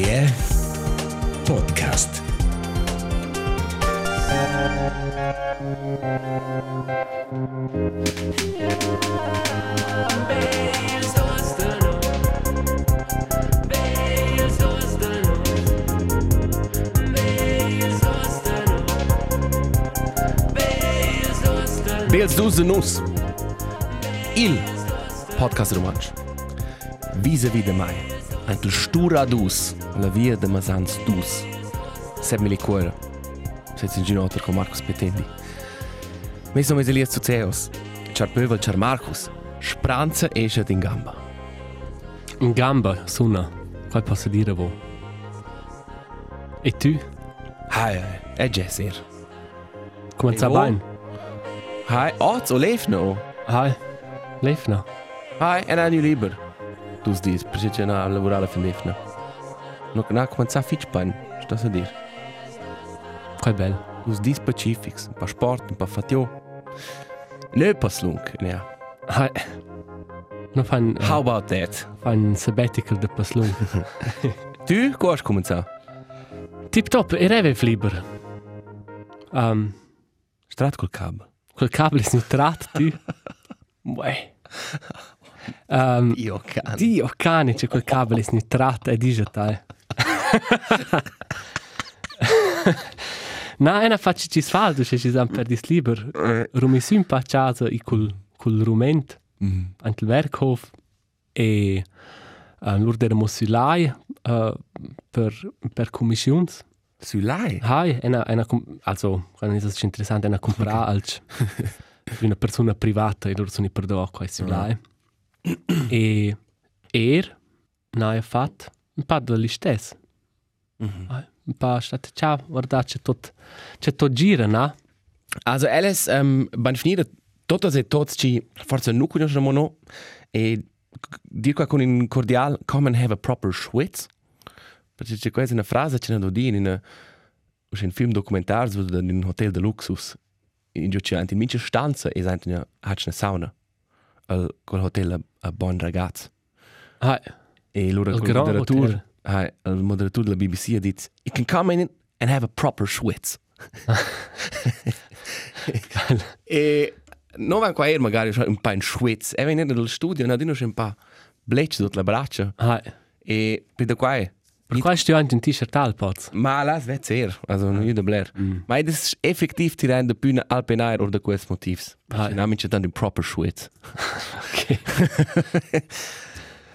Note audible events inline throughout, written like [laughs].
RTR Podcast. Bels dus de nus. Il podcast romanč. Vis-a-vis de mai. Antel stura dus. La via de Masans dus. Seb mi cuore. Sez in ginotter con Marcus Petendi. Me sono Elias Zuzeos. Char Pövel, char Marcus. Spranza esce in gamba. In gamba, sunna. Qual posso dire vo? E tu? Hai, hai. È già ser. Come sta E vo? bene? Hai, oz o lefno. Hai. Lefna. Hai, è un anno libero. Tu dis, perché c'è una lavorare fin lefno. No, na, come sta fitch pan. Sto a dire. Qual bel. Us dis pacifics, un pa sport, un pa fatio. Ne pas lung, ja. Hai. No fan How about that? fan sabbatical de paslung. [laughs] Tu, ko hast cominciar? Tip top, e reve fliber. Um, Strat col cab. quel cable is nutrat tu. [laughs] Uè. Um, Io can. Dio cane, c'è quel cable is nutrat e digital. [laughs] Na, ena faccia ci sfaldo, se ci siamo per dis liber. Rumi su un pa casa i col, col rument, Mm. ant il Werkhof, e uh, lur der Mossulai uh, per, per commissions. Su lei? Hai, ena, ena, com- also, quando è stato interessante, ena compra alc di [laughs] una persona privata e loro sono i perdo qua su lei. E er, na, ha fatto un po' di stess. Mhm. Un po' state, ciao, guarda, c'è tot, c'è tot gira, no? Also, Alice, um, ban finire, totes e tots ci forse nu conosciamo no, e dir qua con un cordial, come and have a proper schwitz. Perché c'è quasi una frase che ne do di in una, c'è un film documentario su in un hotel de luxus. In giù c'è in mince stanza e sente una, hat una sauna. Al, quel hotel a, a buon ragazzo. Hai, E loro Al col Grand moderatur, Hotel. hai, il moderatur della BBC ha detto, you can come in and have a proper schwitz. [laughs] e non van qua er magari un po' in schwitz, e venire dal studio, non hanno un po' blecci sotto le braccia. hai. E per qua è. Per qua sto anche un t-shirt al poz. Ma las vet ser, also io da bler. Ma das effektiv der Bühne Alpenair oder quels Motivs. Ah, Ich nehme dann den proper schwitz. [laughs] [laughs] Ok.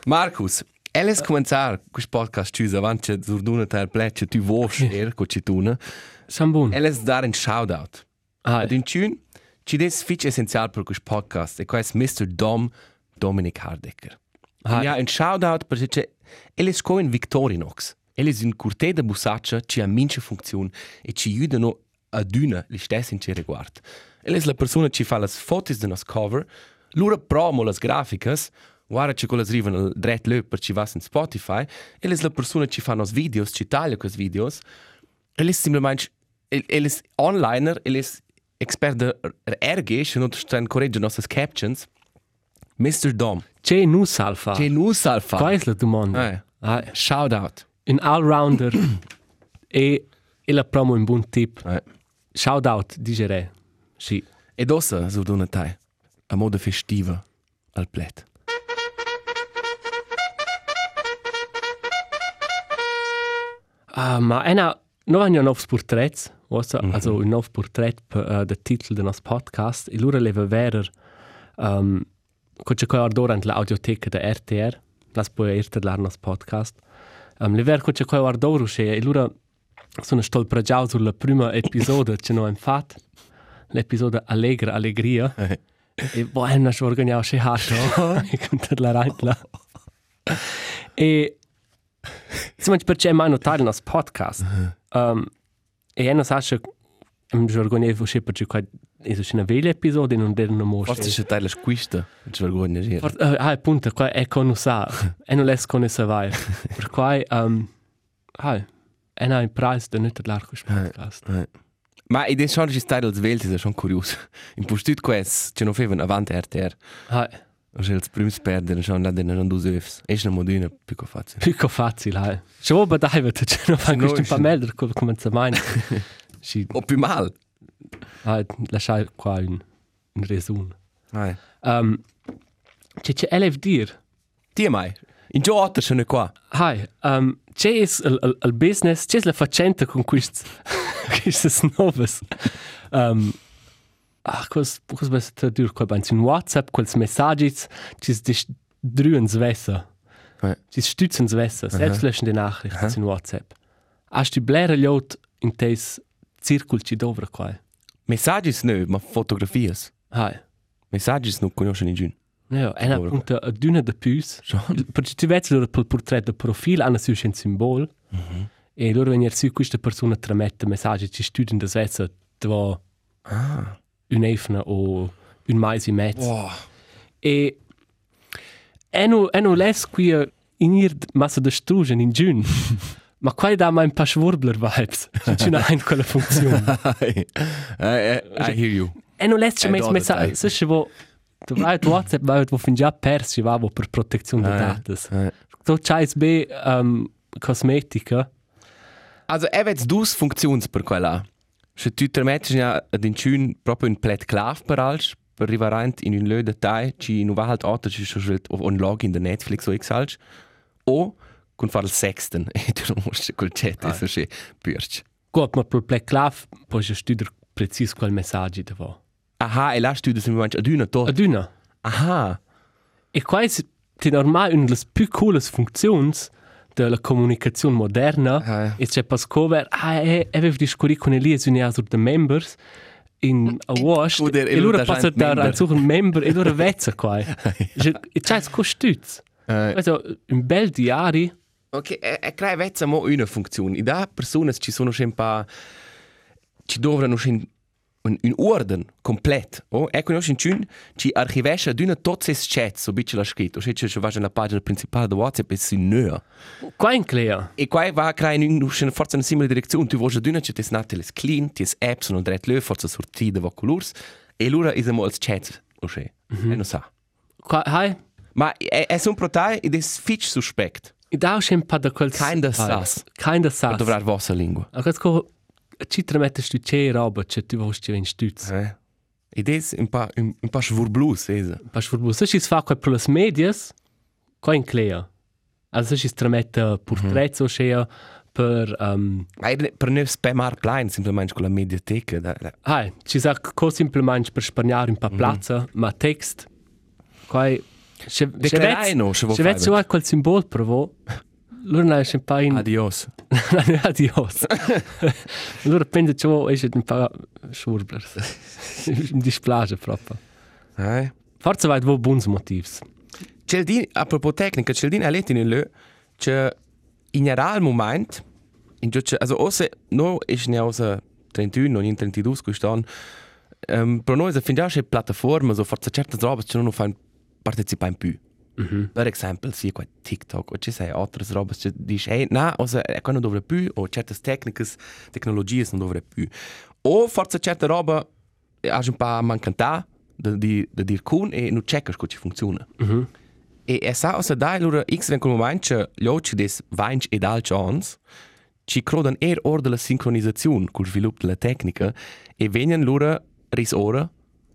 Marcus, Eles cominciar questo podcast chius avanti che zurduna ter plecce tu vosch er co cituna. Sambun. Eles dar un shout out. Hai. Ad in tune ci des fitch essenzial per questo podcast e questo Mr. Dom Dominic Hardecker. Hai. Ja, un shout out perché Eles co in Victorinox. Eles in curte de busaccia ci ha mince funzione e ci aiutano a duna li stessi in ce riguardo. Eles la persona ci fa las fotos de nos cover, lura promo las graficas, guarda ci quelle arrivano al dret löp per ci vas in Spotify, eles la persona ci fa nos videos, ci taglia quels videos, eles simplemente, eles onliner, eles expert de RG, non stand corregge nostre captions, Mr. Dom, C'è nu salfa. che nu salfa. Qua è la domanda. Eh. Hai. Shout out. Un all-rounder e, e la promo un buon tip. Eh. Shout out, digerei. Sì. Ed ossa, so dona tai, a moda festiva al plet. Uh, ma ena, no hanno un nuovo portrait, also, mm -hmm. also un nuovo portrait per uh, del titolo del nostro podcast, e loro leva verer, um, c'è qua ardora la audioteca da RTR, las poi irtedlar nos podcast, um, le ver c'è qua ardora, e loro sono stolpregiao sulla prima episodio che noi abbiamo fatto, l'episodio Allegra Allegria, [laughs] [laughs] e boh, è una organizzata che ha, e con la raintla. E Insomma, perché è mai notare il nostro podcast. Um, e non sa che mi vergogno di perché qua è una vecchia episodio e non è una mostra. Forse c'è tai la squista, ci uh, ah, appunto, qua è con sa, e non è con sa vai. Per qua, um, ah, è un prize da non l'arco podcast. Eh. Ma i den schon ci stai als Welt, ist schon kurios. In postut quest, ci non feven avanti RTR. Ah, Se ils prims perdono, sono là dentro non due œufs. E una modina più che facile. Più facile, eh. Se vuoi badai, c'è non fa no, questo sì. pa melder come se mai. [laughs] Sì, O più mal. ah, lasciai qua un un resun. Hai. Um, c'è c'è elef dir. Ti mai. In gio otto sono qua. Hi, um, c'è is il, il, il business, c'è la facente con quist quistas novas. Um, ah, cos cos bes tradur qua bans in WhatsApp quels messages, c'is dis drüens wesser. Ouais. C'is stützens wesser, selbst löschen die Nachrichten in WhatsApp. Hast du bläre lot in des Zirkel ci dovra qua? Messaggi no, ma fotografie. Hi. Messaggi non conoscono in giun. Ja, una Dovra punta a dünne de pus. Perché tu vedi loro pel portrait de profil hanno su un symbol. E loro venir su questa persona tramette messaggi ci studiano da Svezia dove Ah. un efna o un mais in mezzo. Wow. E eno eno les qui in ir massa de strugen in giun. [laughs] Ma qua da mai un paar Schwurbler vibes. Ci non ha quella funzione. [laughs] I, I, I hear you. Eno les ci mes do, messaggi, se Tu vai a WhatsApp, vai wo fin già persi, va wo per protezione de datas. Eh. Tu c'hai be um, cosmetica. Also, er wird dus Funktions per quella. Se tu te metti ad in chun proprio un plet clav per alch, per rivarant in un lö detai, ci nu va halt auto ci so schult auf un log in der Netflix o x alch, o kun far il sexten, [laughs] e tu non musst col chat, so sche pürch. Gut, ma per plec clav, poi je studier precis quel messaggi da va. Aha, e lasst du das im Moment adüna tot. Aduna. Aha. E quais ti normal una delle più cooles funzions della comunicazione moderna Ah. e c'è pas cover ah e avevo discorri con Elias un sur de members in a wash e loro da passa da suchen member e loro vezza qua [laughs] e c'è costüz Eh, also un bel diari Ok, e, e crea vezza mo una funzione. I da persone ci sono un pa ci dovranno schon un, un orden complet. Oh, ecco noi in chun ci archivesce d'una tutte le chats, so bitte la scritto. Se ci va la pagina principale di WhatsApp e si nea. qua in clea E qua va a creare un, un, forza una simile direzione. Tu vuoi d'una ci tes nate les clean, tes apps sono dret lö, forza sortida va colors. E allora is amo als chats, o se. Mm -hmm. E non sa. qua hai Ma è, è un protai ed è fitch suspect. e da un pa da quel Kinda sas. kinda sas Dovrar vostra lingua. a quel co ci tremette stu c'è roba c'è tu vuoi ci in stüz Eh. Ed è un pa, un, un pa schwurblus, esa. Pas for bus, si fa quel per las medias, qua in clea. Also si tramette porträts o scea per um, Ma è per ne spamar plein, semplicemente con la mediateca. Da, da. hai, ci sa co simplement per spagnar un pa plaza, ma text. Qua se Declarai no, se vuoi Se vet so quel simbol per Lura è un pa in Adios. [laughs] adios. Lura pensa ciò è un pa schurbler. In [laughs] displage proprio. Eh. Forza vai vo buns motivs. Celdin, a propos tecnica, Celdin ha letto in lö, che in general moment, in giudice, also osse, no, ist ne außer 31, non in 32 gustan, um, per noi, se fin già c'è piattaforma, so forza certe robe, c'è non fan partecipare in più. Mm -hmm. Per esempio, sì, qua TikTok, o ci sei altre robe, che dici, hey, na, also, e qua non dovrebbe più, o certe tecniche, tecnologie non dovrebbe più. O forza certe robe, hai un po' mancantà, da, di, da dir kun, e non checkers come ci funziona. Mm -hmm. E e sa osa dai lura x ven quel moment che gli occhi des vainch ed al chance ci crodan er or della sincronizzazione col sviluppo della tecnica e venian lura ris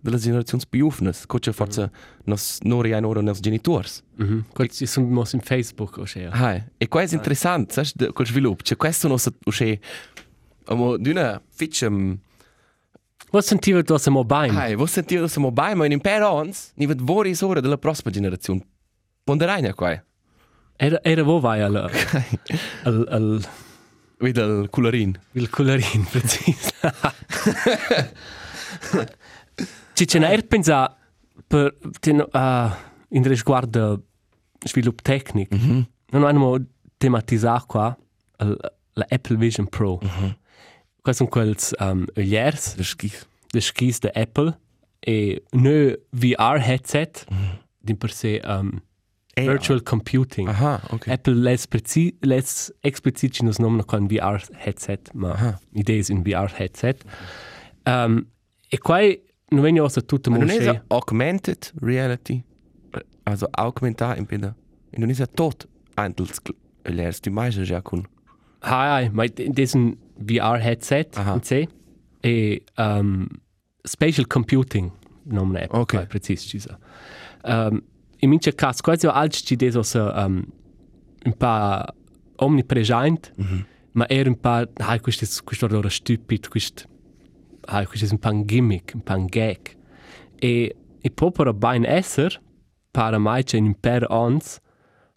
ora della generazione più ufnes, coce forza nos nori ein ora nos genitors. Mhm. Quel ci sono mos in Facebook o scea. Hai, e qua è interessante, sai, de- quel sviluppo, cioè questo nos usce amo d'una fitchem Was sentiva tu a mobile? Hai, vos sentio se mobile, ma in impero ons, ni vet vori ora della prossima generazione. Ponderagna qua. Era era wo vai al [laughs] al al Vedi il colorin. il colorin [laughs] precis. [laughs] Ci ce n'è pensa per ten uh, in riguardo sviluppo tecnico. Mm -hmm. Non hanno tematizzato qua al- la Apple Vision Pro. Mm -hmm. Questi sono quelli um, ugliers, Das ist schif. le skis de Apple e no VR headset, mm -hmm. di per sé um, Eh, virtual computing. Aha, okay. Apple lässt, explizit nos nom noch ein VR-Headset, Aha. idee in VR-Headset. Um, e qua non vengo a tutto Ma non mosce. è augmented reality? also augmentar in peda. Indonesia tot eintels lernst du meistens ja kun. Hai, hai, ma in diesem VR-Headset Aha. in C e um, Spatial Computing, non è Ok. okay. preciso ci sa. Um, in mince caso, quasi altri ci deso se um, un po' omnipresent, mm -hmm. ma era un po', hai, questo è questo allora stupido, questo, hai, questo è un po' un gimmick, un po' un gag. E, e proprio ben essere, para mai c'è in per ons,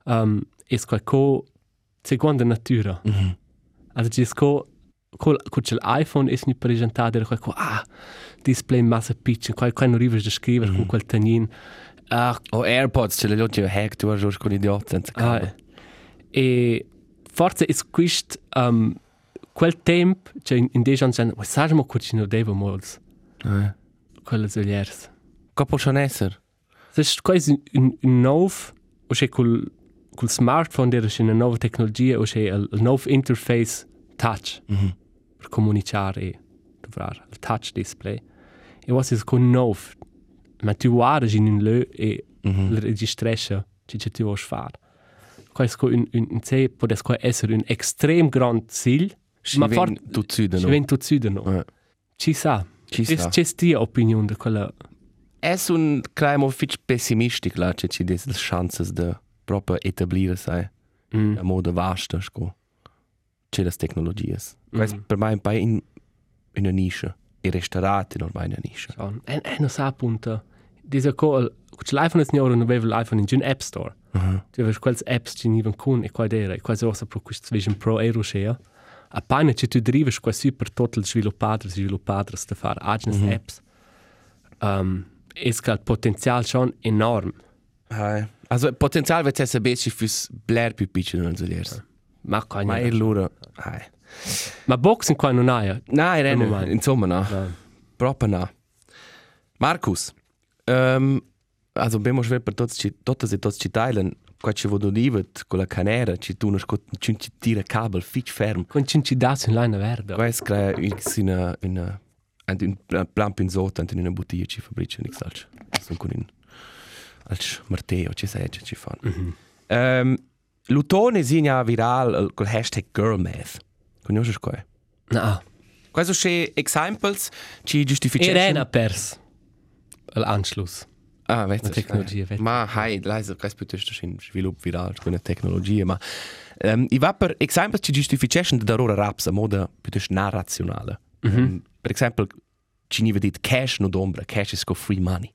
um, è qualcosa seconda natura. Mm -hmm. Also ci sco col col l'iPhone è mi presentato era qualcosa ah display massa pitch qual qual non riesci a scrivere mm -hmm. con quel tanin ah O AirPods, ce le lo già hack, tu hast con idiot senza ah cavo. e forse è quist um, quel tempo cioè in, in dei anni sen ma sai mo cuci no devo mols Eh. quelle zogliers Ko può schon esser? das ist quasi un, un nov o c'è col col smartphone der c'è una nuova tecnologia o c'è il, il nuovo interface touch Mhm. per comunicare e dovrare il touch display e was is con nov ma tu guardi in un lö e Mhm. il registresce ci ci tu vuoi fare questo un un un se può essere un extrem grand ziel Ma fort- fort tu ci no? vento zu no Eh. ci sa Ci c'è sta. c'è tia opinione di quella Es un cremo fitch pessimistic la che ci des chances de proprio etablire sai mm. a moda vasta sco. C'è las tecnologies. Mhm. Mm. per mai un pa in in una nische. I restaurati non mai in una nische. Ja, en, en non sa appunto. Co, cuc l'iPhone è ora non aveva l'iPhone in un App Store. Mhm. Tu avevi quelle apps che non con e qua era, e quasi osa pro questo Vision Pro Euro share. Appena che tu drivi qua super total sviluppato, sviluppato sta fare agnes Mhm. apps. Um, es che il potenziale schon enorm. Hai. Also Potenzial wird es besser fürs Blair più piccolo non so dire. Ma qua Ma Ma, è loro. Hai. Ma boxing qua non. Nein, Im renne. Moment. Insomma, no. No. Proprio no. Markus, ähm, also abbiamo schwer per tutti ci tutte e tutti ci teilen, qua ci vodo divet con la canera, ci tu uno ci ci tira cable fitch ferm. Con cincidazzi in line verde. Qua es crea una una and un plan pinzot and in una bottiglia ci fabbrica nix alch. Sono con in als Matteo ci sai ci fan. Mhm. Lutone signa viral col hashtag girlmath. Conosci qua? No. Questo c'è examples ci E giustification. rena pers. L'anschluss. Ah, du, tecnologia, vet. Ma, hai, leise, questo piuttosto in sviluppo virale, con la tecnologia, ma um, i va per esempio ci giustification da ora raps a moda piuttosto narrazionale. Mm -hmm. um, per esempio, ci niva dit cash no d'ombra, cash is go free money.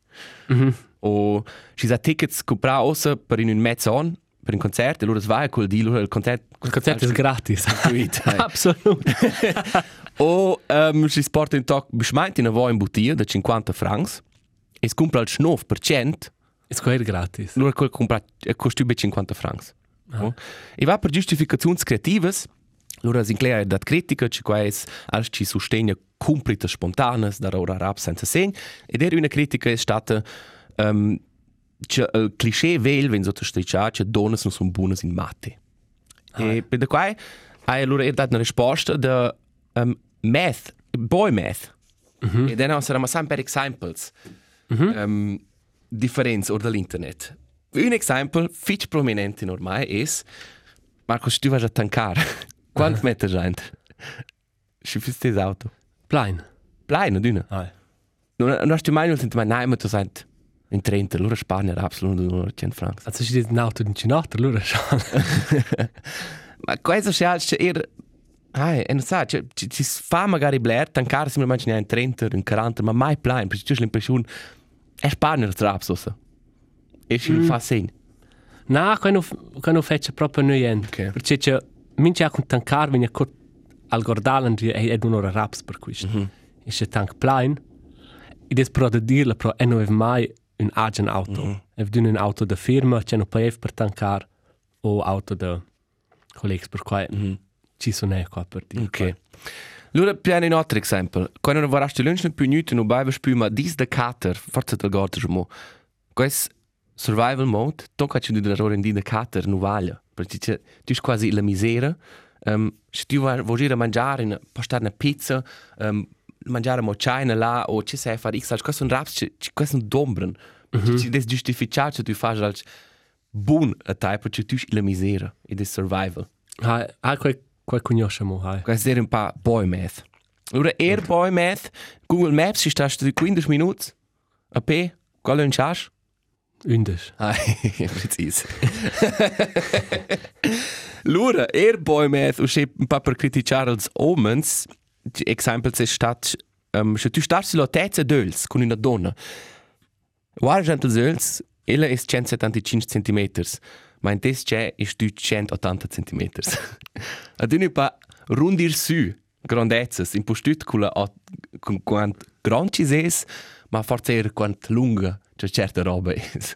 Mm -hmm. O ci sa tickets comprar ossa per in un mezzo on, per un concerto, e loro vai col di, loro il concerto... Il concerto è gratis. [laughs] gratuito. hai. Absolut. [laughs] O um, si sporta un toc beschmeint in a vo in bottiglia da 50 francs, e si compra il 9%, Es quer gratis. Allora quel compra costa über 50 francs. Ah. E va per giustificazioni creativas, allora si inclea dat critica, ci qua es als ci sostegna cumplitas spontanas da ora rap senza segn, ed era una critica è stata um, che il cliché vel wenn so striccia che donas non sono buonas in matte. Ah. E per da qua hai allora er dat una risposta da um, math, boy math. Mm -hmm. E dann sarà ma sempre examples. Mm -hmm. um, differenza or dall'internet. Un esempio, fitch prominente ormai es, Marcos, tu vas a tankar. [laughs] Quant meter gente? Si fis tes auto? Plein. Plein, non d'una. Ai. Non, non du mai non sent mai nein, ma tu sent in 30, allora Spagna era absolut nur 100 francs. Also si dit nauto in Cinato, allora schon. [laughs] Ma questo c'è er Ai, e non sa, ci, ci, ci fa magari blair, tankar si mi immagini in 30, in 40, ma mai plein, perché tu hai l'impressione, è Spagna il trapsosa. E si mm. fa segno. Na, quando quando fece proprio niente. Ok. Perché c'è mince a con tankar venia co al gordalen di è ed un'ora raps per questo. Mm -hmm. E c'è tank plein. E des pro da dirla pro e non è mai un agent auto. Mm -hmm. È un auto da firma, c'è non paev per tankar o auto da colleagues per qua. Mm -hmm. Ci sono qua per dire. Ok. Allora, piano un altro esempio. Quando non vorresti lunch non più niente, non vai a spiù, ma dis da cater, forse te guardi mo. Questo survival mode, tocca ci di errore in di da cater, non vale. Perché tu hai quasi la misera. Um, se tu vuoi vuoi a mangiare, in, postare una pizza, um, mangiare mo china là, o ci sai fare x, questo è un raps, questo è un dombren. Ci des giustificar che tu fas als bun a type che tu la misera e des survival. Hai, hai quel, quel conosciamo, hai. Questo era un po' boy math. Allora, er boy math, Google Maps, ci stai di 15 minuti a P, qual è un chas? Undes. Ah, precis. Allora, er boy math, usce un po' per criticare els omens, esempio se stat, um, se tu starsi lo tezza d'öls con una donna, guarda gente els öls, ella è 175 cm, ma in tes c'è è tu 180 cm. Ad un pa rundir su, grandezzas, in postut con la con quant granci ses, ma forse er quant lunga, c'è certa roba es.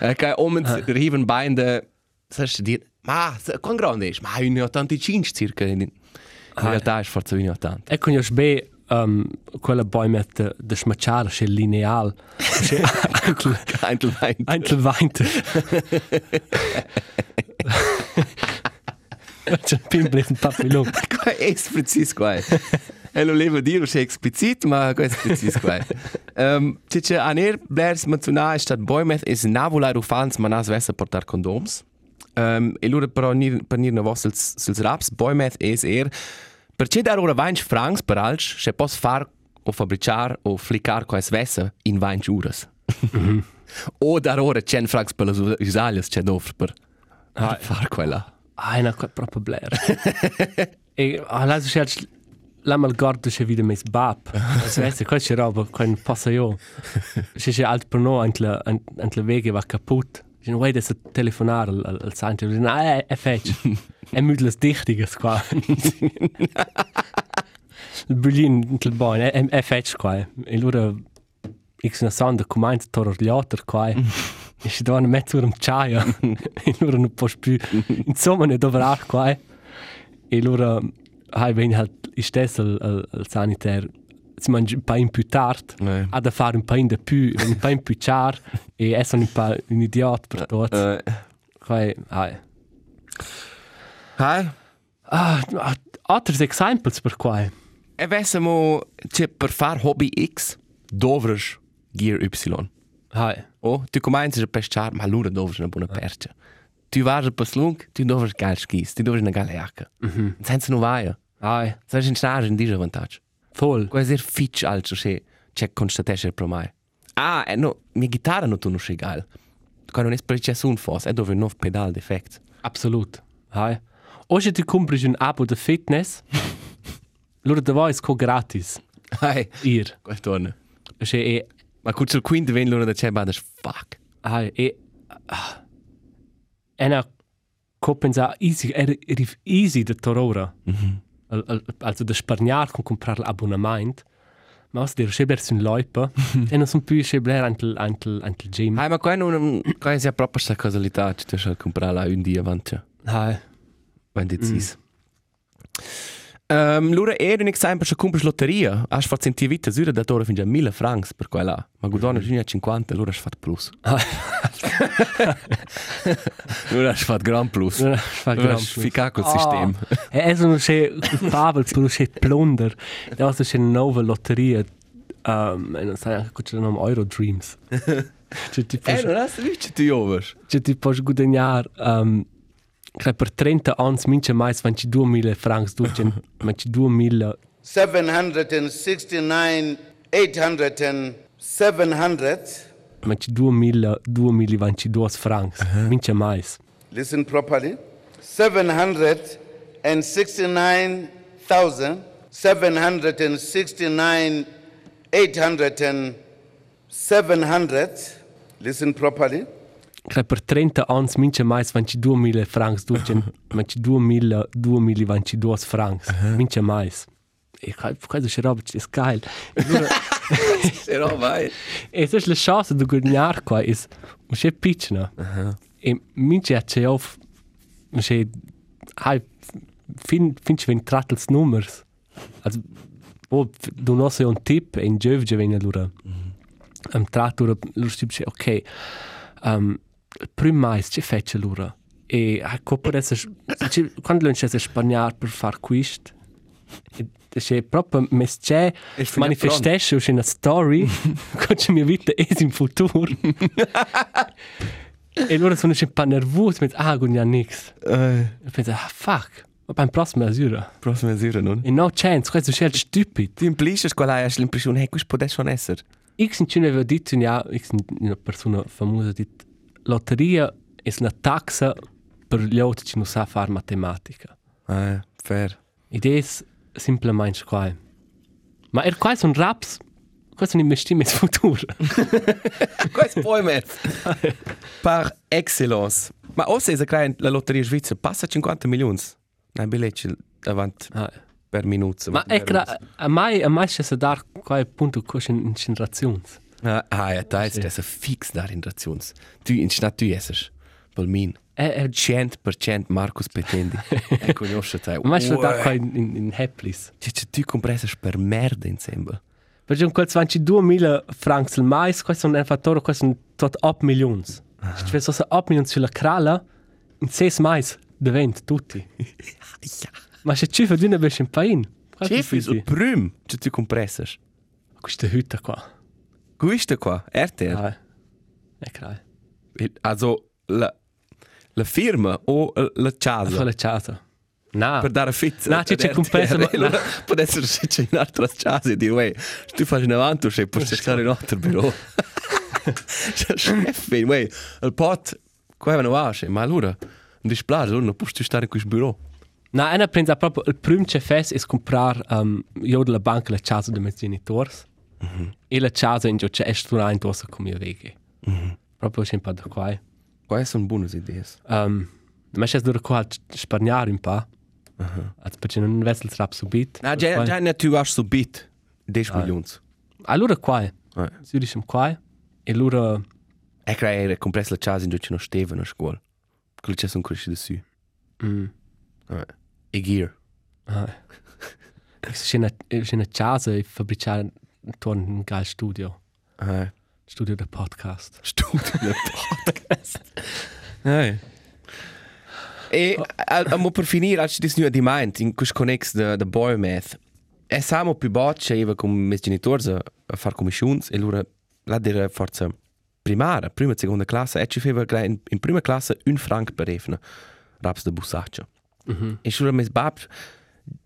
Ecco, omens riven bein de, sagst du dir, ma, quant grande es? Ma, 1,85 circa. In, in realtà è forse 1,80. E conosci bene um, quella poi mette de smacciare, [laughs] [laughs] c'è lineal. C'è Eintelwein. anche weint. C'è un pimbri un papillon. [laughs] Qua è precis qua. E lo levo dire, c'è explicit, ma qua è precis qua. Um, c'è an er blers menzionare stat boimeth is navula rufans manas vessa portar condoms. Um, e lura però nir, per nir na vos sils, sils raps, boimeth is er per c'è dar ora 20 francs per alch, c'è pos far o fabricar o flicar quais vessa in 20 uras. o dar ora 100 francs per las usalias c'è d'offre per Ah, [laughs] far quella. Ah, è una qua proprio blair. e allora c'è la mal guardo c'è video mes bab. Svesse, [laughs] c'è roba, qua non passa io. C'è c'è alt per no anche la vege va kaput. Un way da telefonare al al santo. No, è è fetch. È müdles dichtiges qua. [laughs] Il bullin il bon, è è fetch qua. E lura X na sonda comaint tororgliater qua. E si dovevano mettere un ciaio. [laughs] E loro non può più. Insomma, ne dovrà qua. E loro hai ben halt i stesso al, al, al sanitaire si mangia un po' più tardi Eh. ha da fare un po' di più un po' più char e essere un po' un idiota per tutto Uh, Quai, hai. Hai? Ah, ah, altri esempi per qua E vessimo c'è per far hobby X dovres Gear Y. hai. Oh, tu cominci a pescar, ma allora dovres una buona percia. Tu vas a paslung, tu dovres geil skis, tu dovres una geile jacke. Mhm. Senza non vai. hai. Sai in stage in dieser voll Questo è fitch altro se c'è constatesce per mai. Ah, e no, mia chitarra non tu non sei geil. Quando non è precisa un fos, è dove non pedal defect. absolut hai. Oggi ti compri un abo de fitness loro da voi è gratis Hai, ir questo torna. Cioè, e Ma cuccio il quinto ven loro da c'è badas fuck. Hai, e ah, ena compensa easy er er easy de torora. Mhm. Al, also de sparniar con comprar l'abonnement. Ma os dir scheber sun loipa, e non son più scheber antel antel antel gym. Hai, ma qua non qua è proprio questa casualità, tu sai comprare la un dia avanti. Hai. wenn decis. Um, Lura era un esempio che compri lotteria, hai fatto sentire vita zura da ora fino a 1000 francs per quella, ma gudona giugno a 50, allora hai fatto plus. [laughs] Allora hai fatto gran plus. Fa Allora hai ficato col sistema. E es un che culpabel per un plunder. Da was che nova lotteria. Um, e non sai anche cosa nome Euro Dreams. [laughs] Cioè Eh, non hai visto tu over? Če ti poš gudenjar, um, kaj per 30 ans minče mais 22.000 francs dučen, 22.000 769, 800 and 700. 22.000 22 francs, minče mais. Listen properly. 769,769, 800 and 700. Listen properly. Kaj per 30 ans minče mais 22.000 francs dučen, 22.000 22 francs, minče mais. E kaj, kaj je še robič, je geil. Però vai. E je le chance da gudenjar qua, is un še pična. E minče ja če of, un še, hai, fin, fin če ven trattels nummers. Also, oh, du no sei un tip, in giovge ven allora. Um, trattura, lura stip che, ok, um, prim mais, ce fece lura? E, hai, co per essere, quando lo inces spagnar per far quist, Das ist proprio mesce Ich finde manifestation in una story [laughs] che ci mia vita è in futuro. e allora sono un po' nervoso, mit ah, non ha nix. E penso, ah, fuck, ma beim prossimo misura. prossima sera, non? E no chance, questo è stupido. Tu implisci qual hai l'impressione, hey, questo può essere. X in Cina aveva detto, ja, X una persona famosa ha detto, lotteria è una taxa per gli altri che non sa fare matematica. Ah, fair. Ed è semplicemente qua. Ma er qua sono raps, questo è un investimento futuro. Questo [laughs] poi me. [laughs] Par excellence. Ma o se è la lotteria svizzera passa 50 milioni. Nein, biglietto davanti Ah, per minuto. Ma è che a mai a mai c'è da dar qua punto così in generazioni. Ah, ah, ja, da ist das fix da in Rations. Du in Stadt du esses. Pel min. È è 100% Marcus Petendi. E conosce te. ma c'è da qua in in, in Heplis. Cioè, tu compresses per merda insieme. Perché un quel 22.000 francs al mais, questo è un fattore, questo è un tot 8 milioni. Se ci penso 8 milioni sulla crala, in 6 mais diventa tutti. [laughs] Ja. Ma se ci fa di una bestia in pain. Chef ist und Prüm. Cioè, tu compresses. Questa hütte qua. Gusta qua, RTL. Ah, è crai. Also, la, la firma o la casa. la casa. No. Per dare fit. No, c'è- c'è compreso, ma- Può essere che c'è un'altra casa e dire, uè, tu fai in avanti, c'è per cercare in altro bureau. [laughs] Chef, uè, il pot, qua non va, ma allora, dispiace, allora non puoi stare in questo bureau. No, ena pensa proprio il primo che fes è comprar um, io della banca la casa dei miei genitori. E la casa in cui c'è stura in dosa come io veghe. Proprio c'è un po' da qua. Quali sono buone idee? Um, ma c'è da qua spargnare un po'. Also perché non vessel trap subit. No, già, già ne tu hai subito 10 milioni. Allora qua. Eh. Si dice qua. E allora E crea compresso la casa in cui non stava a scuola. Quello c'è sono cresciuto su. mm, E gear. ah. [laughs] c'è una c'è una casa e fabbricare un gal studio. Ah, Studio del podcast. studio del [laughs] podcast. [laughs] Hey. E a per finire, als dis di meint, in cus connex de de boy math. E samo più bocce eva con mes genitori a, a far commissions e lura la dire forza primara, prima e seconda classe, e ci feva in, in prima classe un franc per efna raps de busaccia. E sura mes bab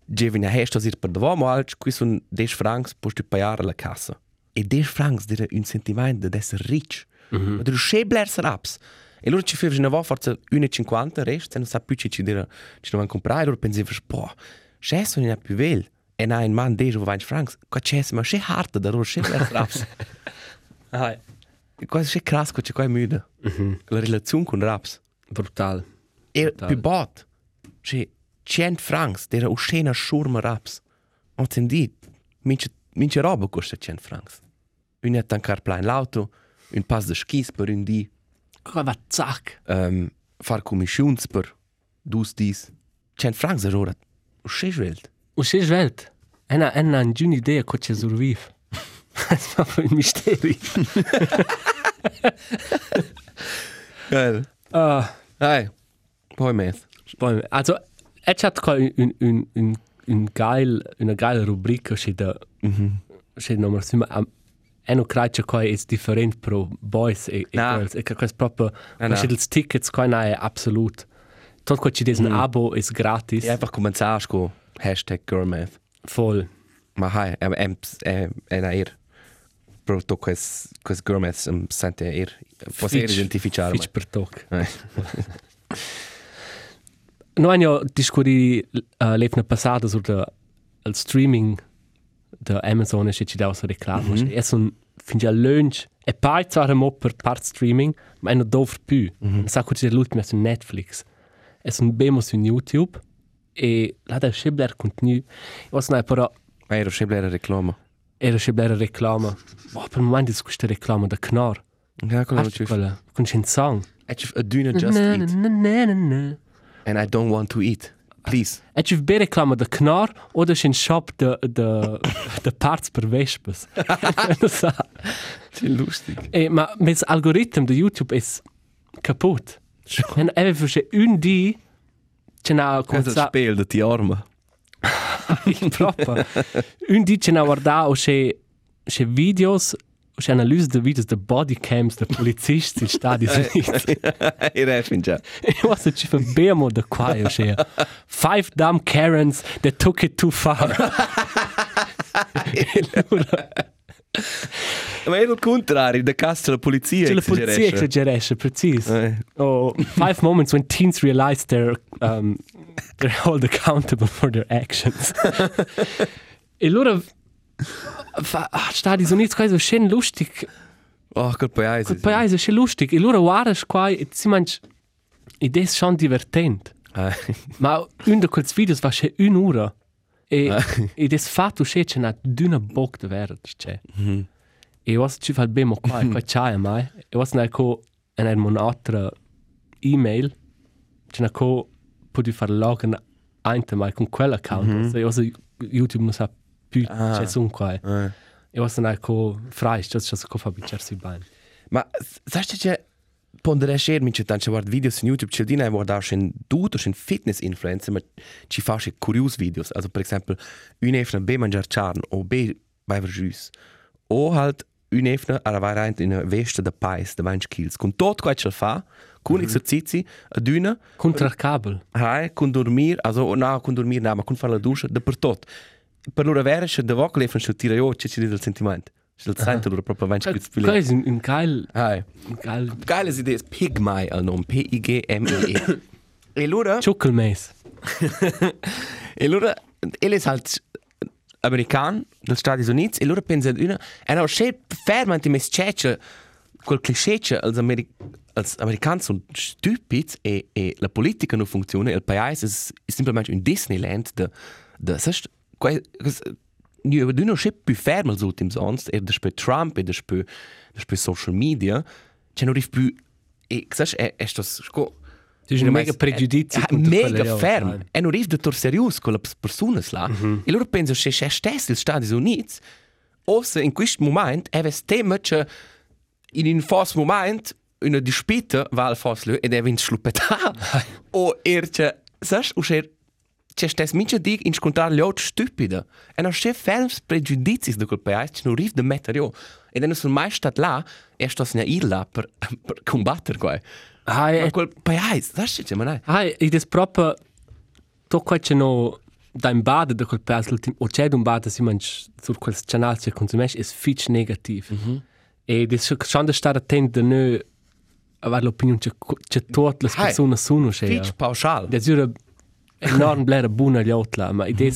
Gevin a hesta sir per davò mo alc, qui sun 10 francs post tu pagare la cassa. E 10 francs dire un sentimento de esser rich. Mm -hmm. Ma du scheblers raps. E loro ci fevano una forza 1,50 rest, se non sa più ci ci dire ci non van comprare, loro pensavano, boh, c'è sono in più vel. E na in man 10 o 20 francs, qua c'è ma c'è harta da loro scheblers raps. Ah, [laughs] E qua c'è crasco, c'è qua è müde. Mm -hmm. La relazione con raps. brutal. E più bot, c'è 100 francs, era uscena schurma raps. Und sen dit, mince, mince roba costa 100 francs. Un è tancar plein l'auto, un pass de skis per un di, Qua va zack. um, far commissions per dus dis. 100 francs è ora, usce svelt. Und c'è svelt. Ena ena un giuni idea co c'è surviv. [laughs] È proprio un mistero. [laughs] Geil. Ah, Hey, poi meth. poi also et hat qua un un un un geil una geile rubrica c'è da c'è numero sima am eno cracia qua è different pro boys e e girls e che questo proprio Na, il tickets qua è absolut. Tot qua c'è des un abo è gratis. E einfach cominciar sco hashtag girl math. Voll. Ma hai, è, è na er. Pro to quest, quest girl math um, sente er. Può ser identificare. Fitch per toc. [laughs] [laughs] Eh. Noi abbiamo discusso uh, l'anno passato sul il streaming da Amazon e ci dava la reclama. Mm -hmm. E sono fin già lunch e poi zwar mo per part streaming, ma è non dove più. Mm -hmm. Sa che l'ultimo è su Netflix. E sono bemo su YouTube e la da scibler contenuto. E was na però Ma ero sempre la reclama. era scibler reclama. Ma per è questa reclama da Knorr. Ja, quello Hast du quella? Con un song. It's a duna just Na, eat. Na, na, na, na. And I don't want to eat. Please. E ci be reclama da Knorr oder c'è un shop de, de, de parts per vespes. Non so. C'è lustig. E, ma mit algoritmo de YouTube è kaputt. E aveva c'è un di c'è una Questo è il cosa spel di ti arma. [laughs] proprio. Un dice na guarda o c'è c'è videos, c'è analisi de videos de body cams de polizisti in Stati Uniti. [laughs] Ir è fin già. E was ci fa bemo da qua o c'è. Five dumb Karens that took it too far. Ma è il contrario, da casa la polizia C'è la polizia exageresce, preciso. Eh. Oh, five moments when teens realize they're um, they're held accountable for their actions. [laughs] e allora fa, ah, Stati Uniti questo è scen lustig, Oh, quel paese. quel paese è scen lustig. E allora guarda qua e si mangia ed è schon divertente. Eh. Ma un di quei videos va c'è un'ora. E, ed è fatto c'è c'è una d'una bocca di verde c'è. E was ci fa il bemo qua, qua c'è mai. E was ne co en er un'altra e-mail. C'è ne co puoi fare login anche mai con quell'account. Mm -hmm. E was YouTube non sa più Ah. c'è su qua. Eh. E was ne co frei, c'è c'è co fa bicersi bene. Ma sai che pondere scher min tan ci guard videos su YouTube c'è dina guardar schon tutto schon fitness influencer ma ci fa sche curious videos also per esempio un'efna be mangiar charn o be vai verjus o halt un'efna ara vai rein in veste da pais da 20 kills con tot quai ce fa con esercizi a duna Contra il cable. hai con dormir also no con dormir no ma con fare la doccia da per tot per loro vera se da voc lefan se tira io c'è del sentimento se il sento loro proprio 20 kills più Questo è un, un geil, hai un geil Geiles Idee ist Pigmai al nome, P-I-G-M-E. e allora, Schuckelmess. e [coughs] allora, él è [laughs] halt american dels Stati Units, e allora pensa una, e no, c'è fermamente mes cece, quel cliché che als, Ameri als americani sono stupidi e, e la politica non funziona, e il paese è, semplicemente un Disneyland de, de, nu du no schip più fermo als ultims ans e despe Trump e despe despe social media. C'è no rif più e sas è è sto sco Tu hai un mega pregiudizio Ah, contro mega quelle, ja, ferm sai. e no rif de tor serius con le personas là e loro penso che c'è stessi il Stati Uniti ossa in questo momento è tema che in un fos moment una dispita va al fos ed è vin schluppetà o er che sas o c'è c'è stes mince dig in scontrar gli altri stupida e non c'è ferms pregiudizi di quel paese non rif de mettere io e non sono mai stat là e sto in illa per, per combattere qua Ah, ma e, quel paese sas che ma dai ah, ed è proprio to qua c'è no da in bad da quel paese o c'è un bad si mangia sur quel canale che consumesh è fitch negativ. E è schon da stare attento da noi avere l'opinione che che tutte le persone sono c'è. fitch pauschal Das ist [laughs] enorm blera buona gli otla, ma ed è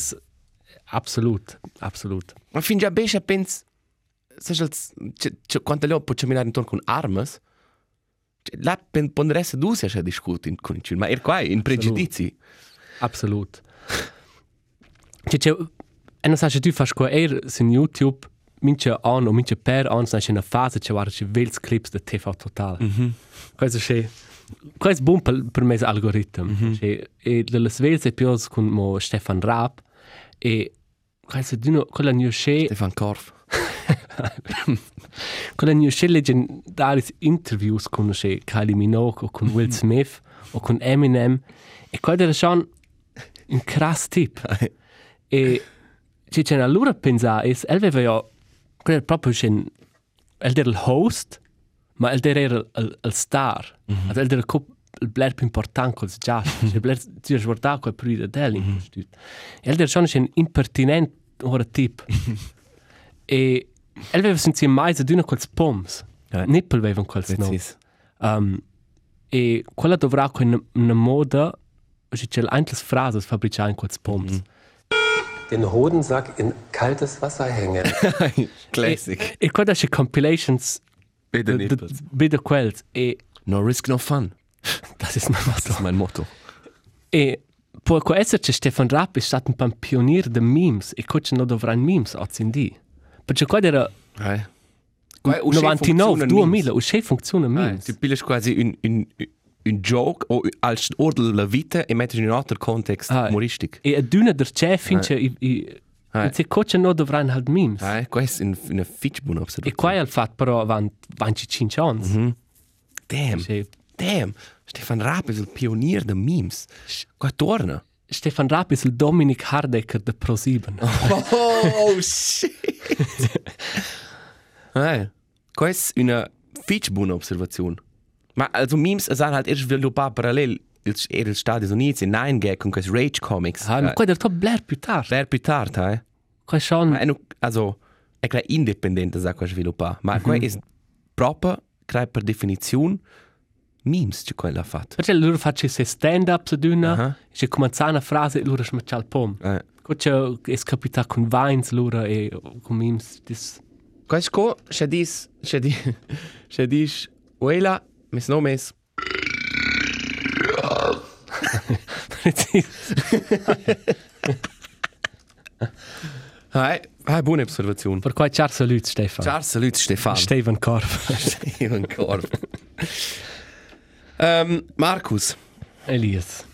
absolut, absolut. ma fin già bescia pens sas als quanto le può camminare intorno con armas Cioè, là pen ponderesse du se a discutere con il ma er qua in pregiudizi Absolut. C'è c'è e non sai se tu fai qua er su YouTube mince an o mince per an c'è una fase c'è guarda c'è vels clips de TV total. Mhm. Questo c'è questo buon per, per me algoritmo. C'è e delle svelse più con mo Stefan Raab e questo di no quella new c'è Stefan Korf quella new c'è leggendari interviews con c'è Kylie Minogue o con Will Smith o con Eminem. E quello era schon un crass tip. E ci c'è allora pensare, es, el aveva ja, quello era proprio c'è, el era il host, ma el era il, il, il star. Mm -hmm. Also el era co- il blair più importante col jazz. Il blair, ti hai guardato quel periodo del in questo. El era schon un impertinent ora tip. [laughs] e el aveva sentito mai ad una quels poms. Ja. Nippel aveva quels no. Um, e quella dovrà con una, una moda, c'è c'è anche le frasi fabbricate in quels poms. den Hodensack in kaltes Wasser hängen. [laughs] Classic. E quando c'è compilations Bitte de, de, nippels. de quels e No risk, no fun. [laughs] das ist mein Das ist mein Motto. E può può essere che Stefan Rapp è stato un pioniere di memes e cosa non dovrà in memes oggi in di. Perché qua era Hey. 99, 2000, o c'è funziona memes. Tu piglias quasi un, un, un joke o als ordel la vita e metti in un altro context Ah. humoristic. E a d'una der c'è finché i i Ah. E se cosa non dovrà in halt memes. Hey, questo è una fitch buona E observazione. qua è il fatto però avanti 25 anni. Damn. Sì. Damn. Stefan Raab ist ein Pionier der Memes. Qua torna. Stefan Rapp ist il Dominik Hardecker de ProSieben. [laughs] Oh, shit! hey, questa è una fitch buona osservazione. Ma also memes sono halt erst sviluppato parallel era il Stati Uniti in 9gag con questi Rage Comics. Ah, ma qua der top Blair più tard. Wer più tardi, eh? Qua schon. Ma also è che indipendente sa qua sviluppa, ma qua è proprio che per definizione memes che quella ha fatto. Perché loro faccio se stand-up su d'una, Aha. c'è cominciare una frase e loro smettere il pom. Eh. C'è è capitato con Vines loro e con memes. Dis... Questo c'è dis, c'è di, [laughs] c'è dis, uela, mis nomes. [laughs] Hai, hai buona osservazione. Per qua ciao salut Stefan. Ciao, salut Stefan. Steven Korb. [laughs] Steven Korb. um, [laughs] Markus, Elias.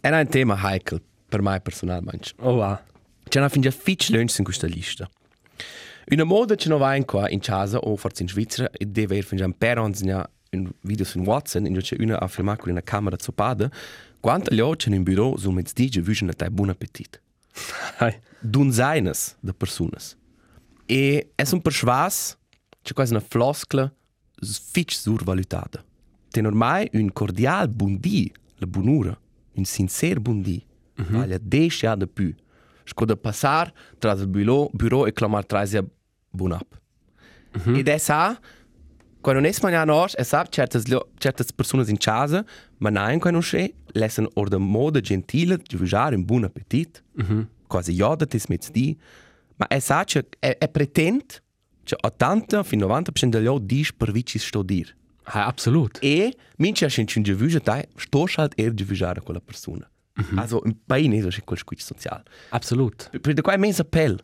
è un tema heikel per me personalmente. Oh wow. C'è una finge fitch lunch in questa lista. Una moda che non va in qua in casa o forse in Svizzera e deve aver finge un per anni un video su WhatsApp in cui c'è una a filmare con una camera zoppada quanto gli occhi in bureau su mezz'dige vision a buon appetit. Hi. Dunzaines de personas. E è un persuas c'è quasi una floscla fitch survalutata. Ten ormai un cordial buondì, la buonura, un sincer buondì, mm -hmm. vale 10 anni di più. Sco da passare tra il bureau, bureau e clamare trasia buon up. Mm -hmm. Ed è sa, quando non è mangiare nos, è sa certe certe persone in casa, ma nein quando c'è, lassen or de moda gentile di usare un buon appetit. Mm -hmm. Quasi joda tis mit di, ma è sa che è, è pretend che 80 fino 90% degli odi dis per vici sto dir. Hi, absolut. E mince a scin de vüge dai, sto halt er di vüjare quella persona. Mm -hmm. Also in paese è quel squitch social. Absolut. Per de quai mens appell.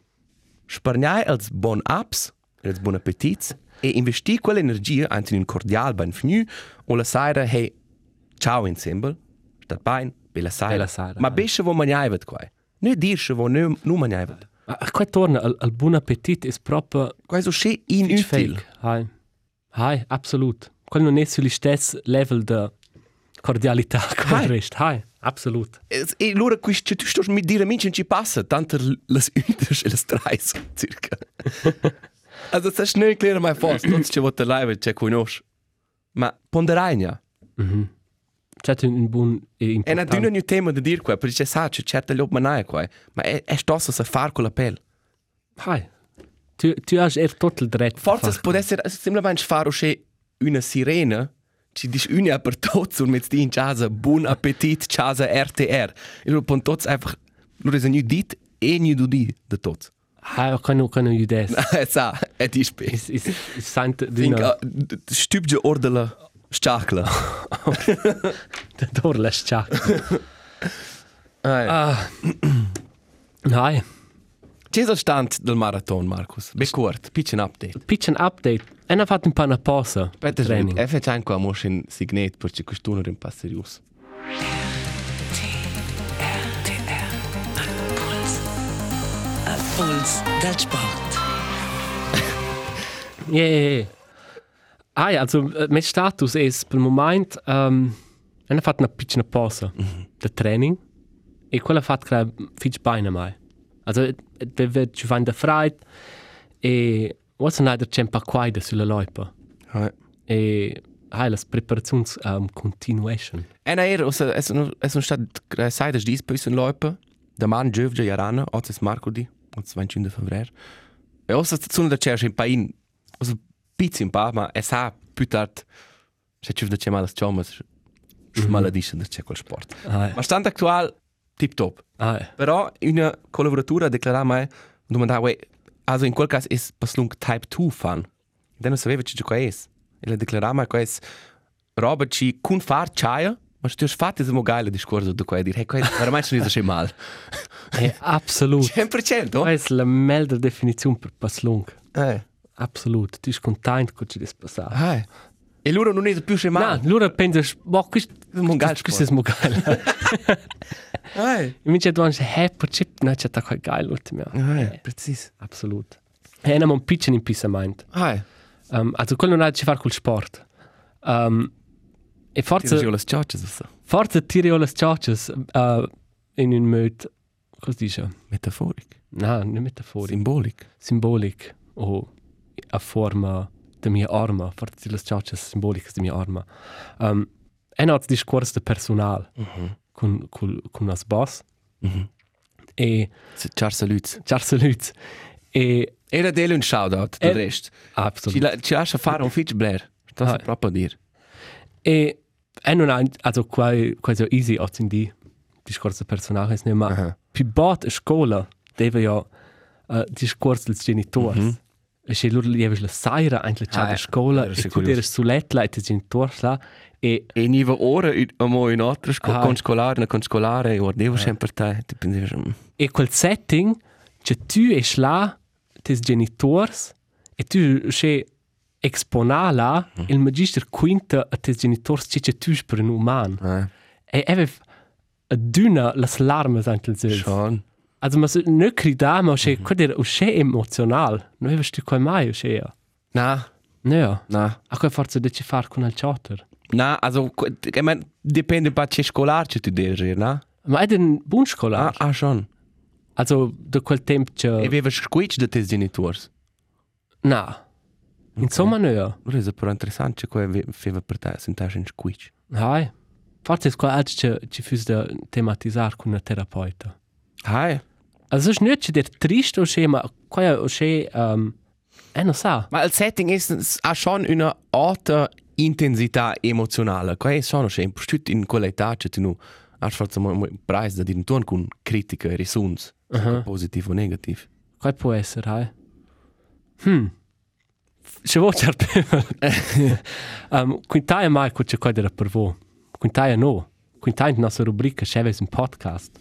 Spargnai als bon apps, als bon appetits e investi quell'energia anche in un cordial ben fnu o la sera hey ciao insieme. Stat bein, bella sera. Bella sera, Ma eh. besche wo mangiai vet quai. Ne dirsche wo nu nu mangiai vet. Ma qua torna al, al buon appetit è proprio Quai so sche Fitch inutil. fake. Hi. Hi, absolut. Quello non è sullo stesso level di cordialità come il resto. Hi, absolut. Es- E lura quis che tu stos mit dir minchen ci passa, tanto las [laughs] unters e las treis circa. [laughs] also das ist nicht klar mein fast, sonst che vota live che conosci. Ma ponderagna. C'è un buon e E na importante. dünne new tema de dir qua, perché sa che certa lob manai qua, ma è è stosso sa far con la pel. Hi. Tu, tu hai er il diritto. Forse es può essere semplicemente fare una sirena ci dice una per tots und mit die in casa buon appetit casa RTR. E lo pon tots einfach nur ist ein new dit e du di de tots. Hi, ich kann nur nur sa, è di spe. Es ist es sind Finca dünne stübge ordela stacla. der Tor lässt ja. Ah. Hi. C'è il stand del marathon, Marcus? Be curt, piccin update. Pitch ein Update. Einer hat ein paar Pause. Peter, Training. e facciamo qua mo in signet perché questo non è un passerius. Puls del Sport. Ja, ja, ja. Ah ja, also äh, mein Status ist per Moment, ähm, einer hat eine piccola Pause, der Training, e quella hat gerade viel Beine mai. Also, der wird ci fanno da freit, e was non hai der Cempa quaida sulla loipa. Ja. E hai la preparazions um, continuation. E na era, also, es no es no stat sai das dies bisschen Leute. Der Mann Jövje Jarana, hat es Marco di, und 25 febbraio. E ossa stazione da cerca in pain. Also pizzi un pa, ma es ha più tard. Se ci da chiamare las chomas. Smaladisce da c'è quel sport. Ah, Ma stand actual tip top. ah, Però una collaboratura declara mai domandava, also in quel caso è paslung type 2 fan. Dan non sapeva che qua è. E la declara mai qua è roba ci kun far chaia, ma tu hai fatto il geile discorso da qua e dire, hey, qua veramente non è so mal. hey, [laughs] absolut. 100%, oh? Questa è la meglio definizione per Paslung. Absolut. Tu sei contento che ci è passato. Ah. E loro non è più No, mal. allora pensi, boh, questo un geil questo è geil. Ah. Invece tu dici, hey, perché non c'è quel geil ultimo. Ah, precis. Absolut. E abbiamo un piccolo impisamento. Ah. Um, also, quello non ha a che fare col sport. Um, e Ti forse, dicevo le ciocce, so. forse tiri le ciocce uh, in un möd, cosa dice? Metaforic. No, non metaforico. Symbolic. Symbolic o a forma de mia arma, forse le ciocce simboliche de mia arma. Um, en hat discors de personal con, con, con as boss e Ciao saluts. ciar saluts e Era dele un shoutout, del Eh, rest. Ci, absolut. la, ci lascia fare un fitch Blair. Sta Ah. proprio a dir. E e non ha, also quasi, quasi easy hat in die discorso personale nicht, ma Aha. più bot a scola deve ja uh, discorso dels genitors. Mm -hmm. E se loro lieves la saira eigentlich Ah, ah, a scola Era e tu kurios. deres suletla e genitors la e E niva ora amo in altra scuola con scolare, con scolare, e guardevo sempre te. Ti mm, e quel setting che tu es là tes genitors e tu se exponala mm. il magister quinta a tes genitors che che tu per un uman eh, e ave a duna las larmes anche il zels. schon. Also ma ne crida ma che quader o che emotional. Non avevi tu quai mai o che. Na, No. na. A quai forza de ci far con il chatter. Na, also, ich mein, dipende pa che scolar che tu devi, na? Ma è un buon Ah, scolar. ah, schon. Also da quel tempo E che aveva squitch de tes genitors. na. Insomma no. Ora è però interessante che qua feva per te, sentasse in squitch. Hai. Forse è qual altro che ci fus da tematizzare con una terapeuta. Hai. Also es nicht der trist o che ma quai o che um eh non sa. Ma il setting è, ha schon una alta intensità emozionale. Qua è schon schon impostut in quella età che tu nu has fatto un preis da din ton con critica e risuns. Uh -huh. Positivo o negativo. Quai può essere, hai. Hm. Se vuoi certo. um, quintaia mai co c'è quadra per voi. Quintaia no. Quintaia in nostra rubrica c'è un podcast.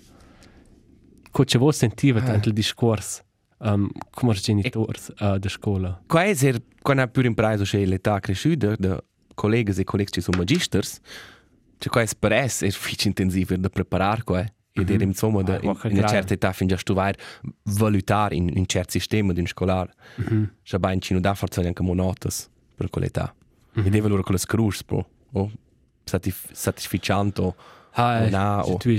Co c'è voi sentiva tanto il discorso um, come i genitori uh, da scuola. Qua è ser quando ha più impreso che l'età cresciuta da colleghi e colleghi che sono magisters. Cioè qua è per es è fic intensivo da preparar qua. E mm -hmm. insomma da Ah, in, in una certa età fin già stuvare valutare in in certi sistemi di un scolar. Mm -hmm. Già ben ci non da forza anche monotas per quell'età. Mm -hmm. E deve loro con le scrus pro. O satisf satisficante. Ah, na, se o- tu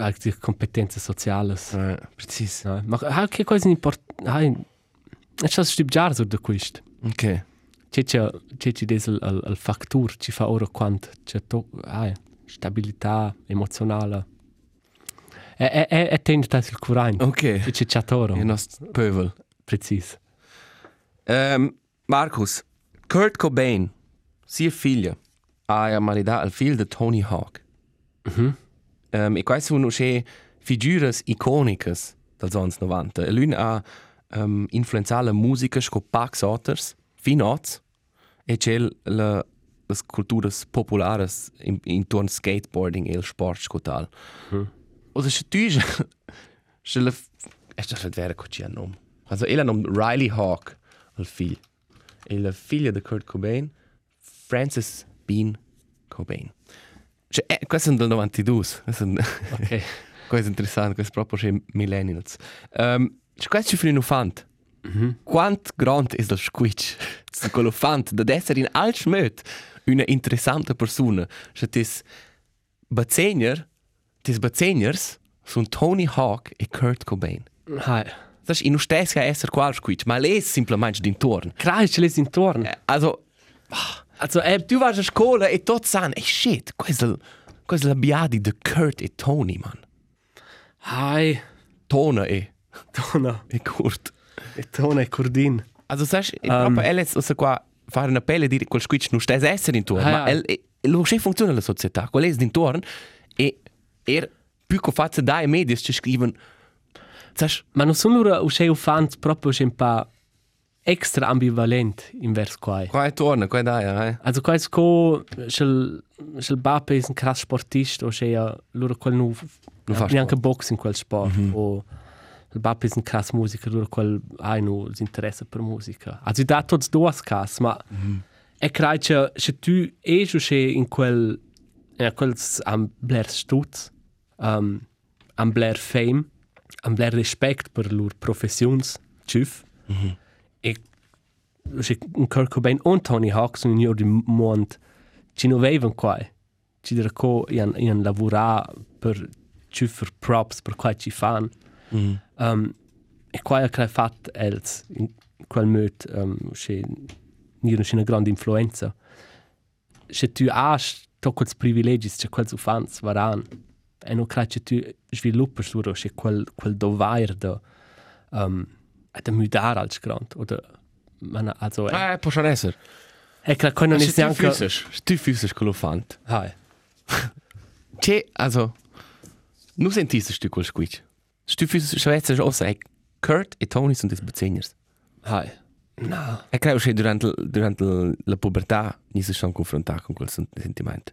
hai die Kompetenzen Soziales. Eh, precis. No, ma ha che cosa importante. Hai. E c'è stip già su da questo. Ok. C'è c'è c'è des al al, factur ci fa ora quant c'è to ah, stabilità emozionale. E e e e tende tas il curant. Ok. C'è c'è c'è toro. Il nostro pövel. Precis. Um, Marcus, Kurt Cobain, sia figlia, ha maridato il figlio di Tony Hawk. Mhm. Um, e queste sono le figure iconiche degli anni 90. E lui ha um, influenzato la musica con Pax Otters, Finots, e c'è la, le culture popolari in, intorno al skateboarding e al sport scotal. Mm. O se un nome. Also, il nome Riley Hawk, il figlio. E la figlia di Kurt Cobain, Frances Bean Cobain. Cioè, eh, questo è del 92. Questo è, Ok. questo è interessante, questo è proprio millennials. Um, cioè, questo è un fant. Mm -hmm. Quant grande è il squitch? Quello fant, da essere in alt schmöt, una interessante persona. Cioè, tis Bazegners, sono Tony Hawk e Kurt Cobain. Hai. Sai, in stess che essere qual squitch, ma lei è semplicemente d'intorno. Klar, c'è les intorno. Eh, Also, Also e tu vas a scuola e tutti sanno, e shit, questa questa è la biadi di Kurt e Tony, man. hai Tona e, tona e Kurt. e tona e cordin. Also, sai, um, proprio, elle è qua fare una pelle di quel squitch non stess essere intorno, Ah, ma ja. el, e, lo che funziona la società, qual è d'intorno, e er più faccia dai media ci scrivono, sai, Ma non sono loro uscei fans proprio un po' extra ambivalent in vers quai. qua è torna, qua è dai, eh. Also quais co schel schel Bappe is ein krass sportist o che loro quel nu Nu fa neanche box in quel sport o il Bappe is ein krass musiker loro quel hai nu l'interesse per musica. Also da tots duas cas, ma e crai che se tu e che in quel in quel am bler stutz um, am bler fame am bler respect per lur professions tschüf e se un Kurt Cobain und Tony Hawk sono in di mond ci non avevano qua ci dire co ian ian lavora per ciufer props per quai ci fan. Mm. Um, e quai ha crea fat els in quel möt um, che nira una grande influenza. Se tu has to quels privilegis che quels ufans varan e non crea che tu sviluppas suro che quel quel dovair da um, da mudar als grand oder man also Eh, può schon essere. e crea quando non è neanche tu füsses quello fant. hai [laughs] Che, also, nu sentisse tu quel squitch. Tu füsses Schweizer sei Kurt e Tony sind des Beziehers. hai no E credo che durante, durante la pubertà ni si sono confrontati con quel sen- sentimento.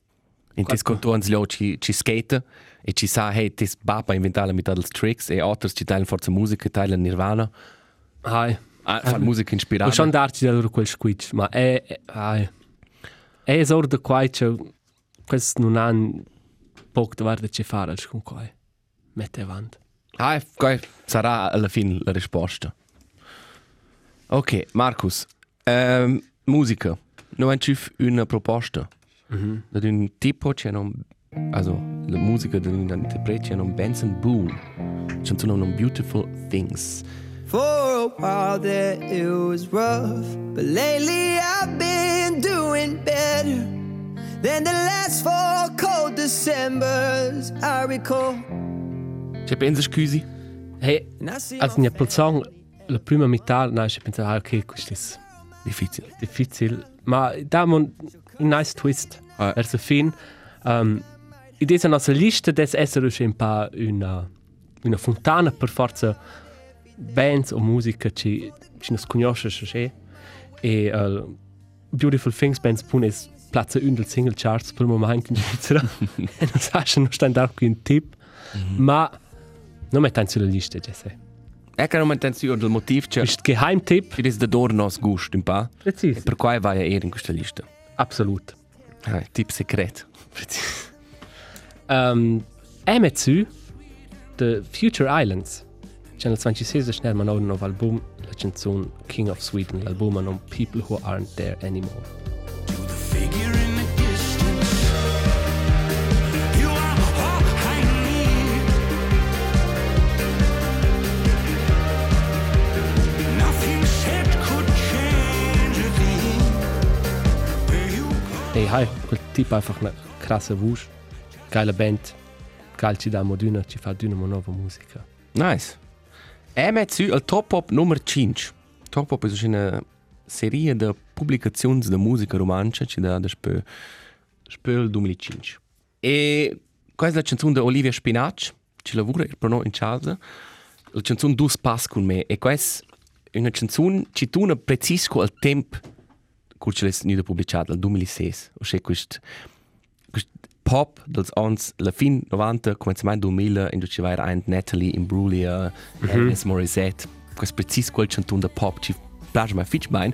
In tes contons lo ci, ci skate e ci sa, hey, tes bapa inventare la metà dels tricks e altri ci teilen forza musica, teilen Nirvana. hai Ah, fa musica inspirata. Schon darci da loro quel squitch, ma è... ai. È esor da quai, cioè... Questo non ha poco da fare con quai. Mette avanti. Ah, sarà alla fine la risposta. Ok, Marcus, ehm, musica. Noi abbiamo una proposta. -hmm. Da un tipo c'è un... Also, la musica da un interprete c'è un Benson Boone. C'è un Beautiful Things. For a while there it was rough, but lately I've been doing better than the last four cold Decembers I recall. C'è pensa scusi? Hey, And I see la prima metà, no, ich pensavo, ah, ok, questo è Difficile. difficile, ma diamo un, un nice twist Ah. verso fin. Um, ed è una lista des essere un po' una, una fontana per forza bands o musica ci ci nos conosce che e uh, Beautiful Things bands punes platza un del single charts per moment in Svizzera [laughs] e non sa non sta da qui un tip ma non metto in sulla lista Jesse Ecco non attenzione del motivo c'è. ist Geheimtipp Ed è da dor nos gust, un pa. Präzise per quai vai a er in questa lista. absolut Ah, tip secret. [laughs] Um, MSU, The Future Islands. Channel 26 schnell man auch noch Album, la canzone King of Sweden, l'album non People Who Aren't There Anymore. Hey, hi, quel tipo einfach eine krasse Wusch, geile Band, geil ci da moduna, ci fa d'una nuova musica. Nice. MSU, il Top Pop nummer 5. Top Pop è una serie di pubblicazioni di musica romancia che da da spö spö il 2005. E questa è la canzone di Olivia Spinac, che lavora per noi in casa. La canzone Dus Pass con me. E questa è una canzone che tu non precisco al tempo che ce l'hai pubblicata, nel 2006. O sea, questo questo pop dels ans la fin 90 comencement 2000 in ci vai ein Natalie Imbruglia mm -hmm. Alanis Morissette quest precis quel chantun da pop ci piace mai fitch mein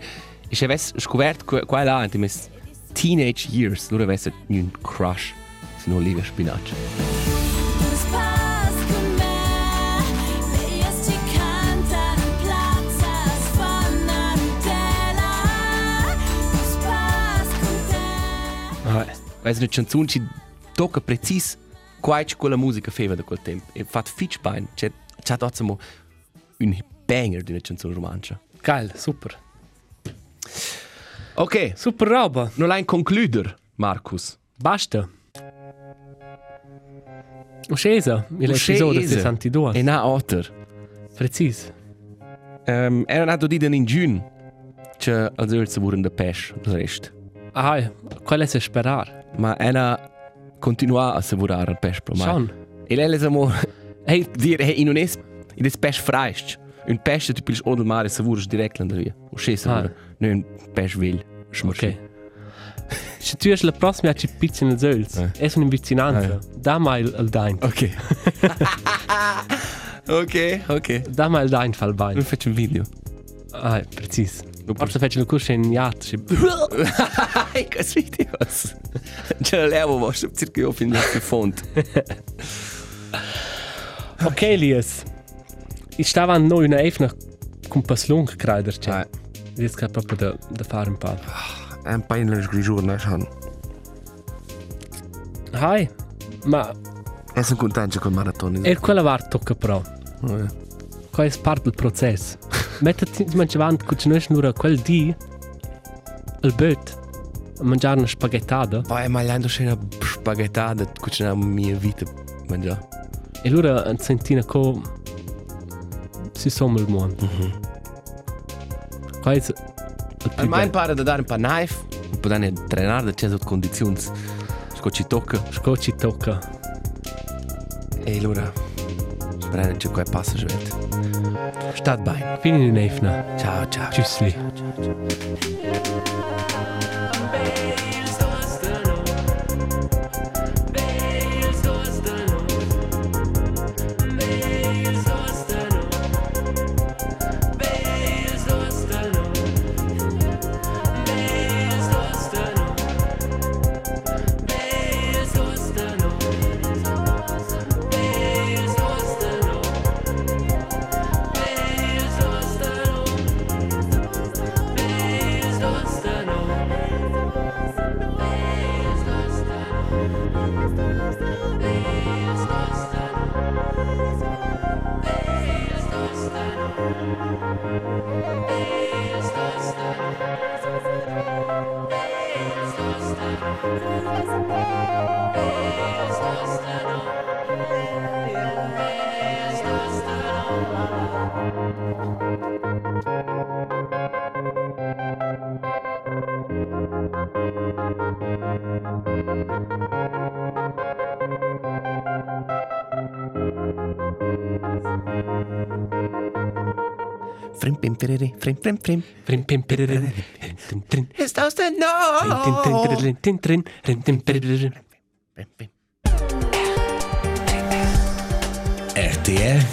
ich habe scovert qual là in mes teenage years nur avesse un crush sin Olivia Spinac Dus È una canzone ci tocca precis quai quella musica feva da quel tempo e fat fitch bein c'è c'è dato un banger di una canzone romancia geil, super. ok Super roba. non l'hai concluder Marcus Basta. Uscesa, l'episodio Uscesa. 62. E na otter. Precis. Um, era nato di in giugno. Che als urze wurden de pesch, del rest. Ah, qual è sperar? Ma era continua a savorare il pesch pro mai. Schon. E lei les amo Hey, [laughs] dir hey in unes in des pesch freist. Un pesch tu pils odel mare savures direkt land via. O schesa. Ah. Ah. Ne un pesch vil. ok. Se [laughs] tu es la prossima a ci pizzi nel zölz, Eh. è una vicinanza. Ah, Da mai il, dain. Ok. [laughs] ok, ok. Da mai il dain fa il bain. Non faccio un video. Ah, precis. Forse faccio il corso in yacht. ci- Hey, kas videos. Ce la levo vostro circa io fin di font. [laughs] Ok, Elias. Ich stava an noi una efna con paslung kreider, Ah. cioè. Riesco proprio da, da fare un po'. Un paio di giorni, schon. Hai, ma E sono contento col maratone. E quella var tocca però. Eh. Qua è parte del processo. Mettiti mangi avanti che non è nur quel di il böt a mangiare una spaghettata Poi mangiando c'è una spaghettata che c'è la mia vita mangiare. e allora un centina co si somma il mondo. Qua è il più Al bello. impara da dare un po' knife, un po' da allenare da certe condizioni. Scocci tocca Scocci tocca. e allora che qua passa giù. Stat bene. Fini di nefna. Ciao ciao. Tschüssli. Frim pim piriri, piriri. Prim pim. RTR Podcast.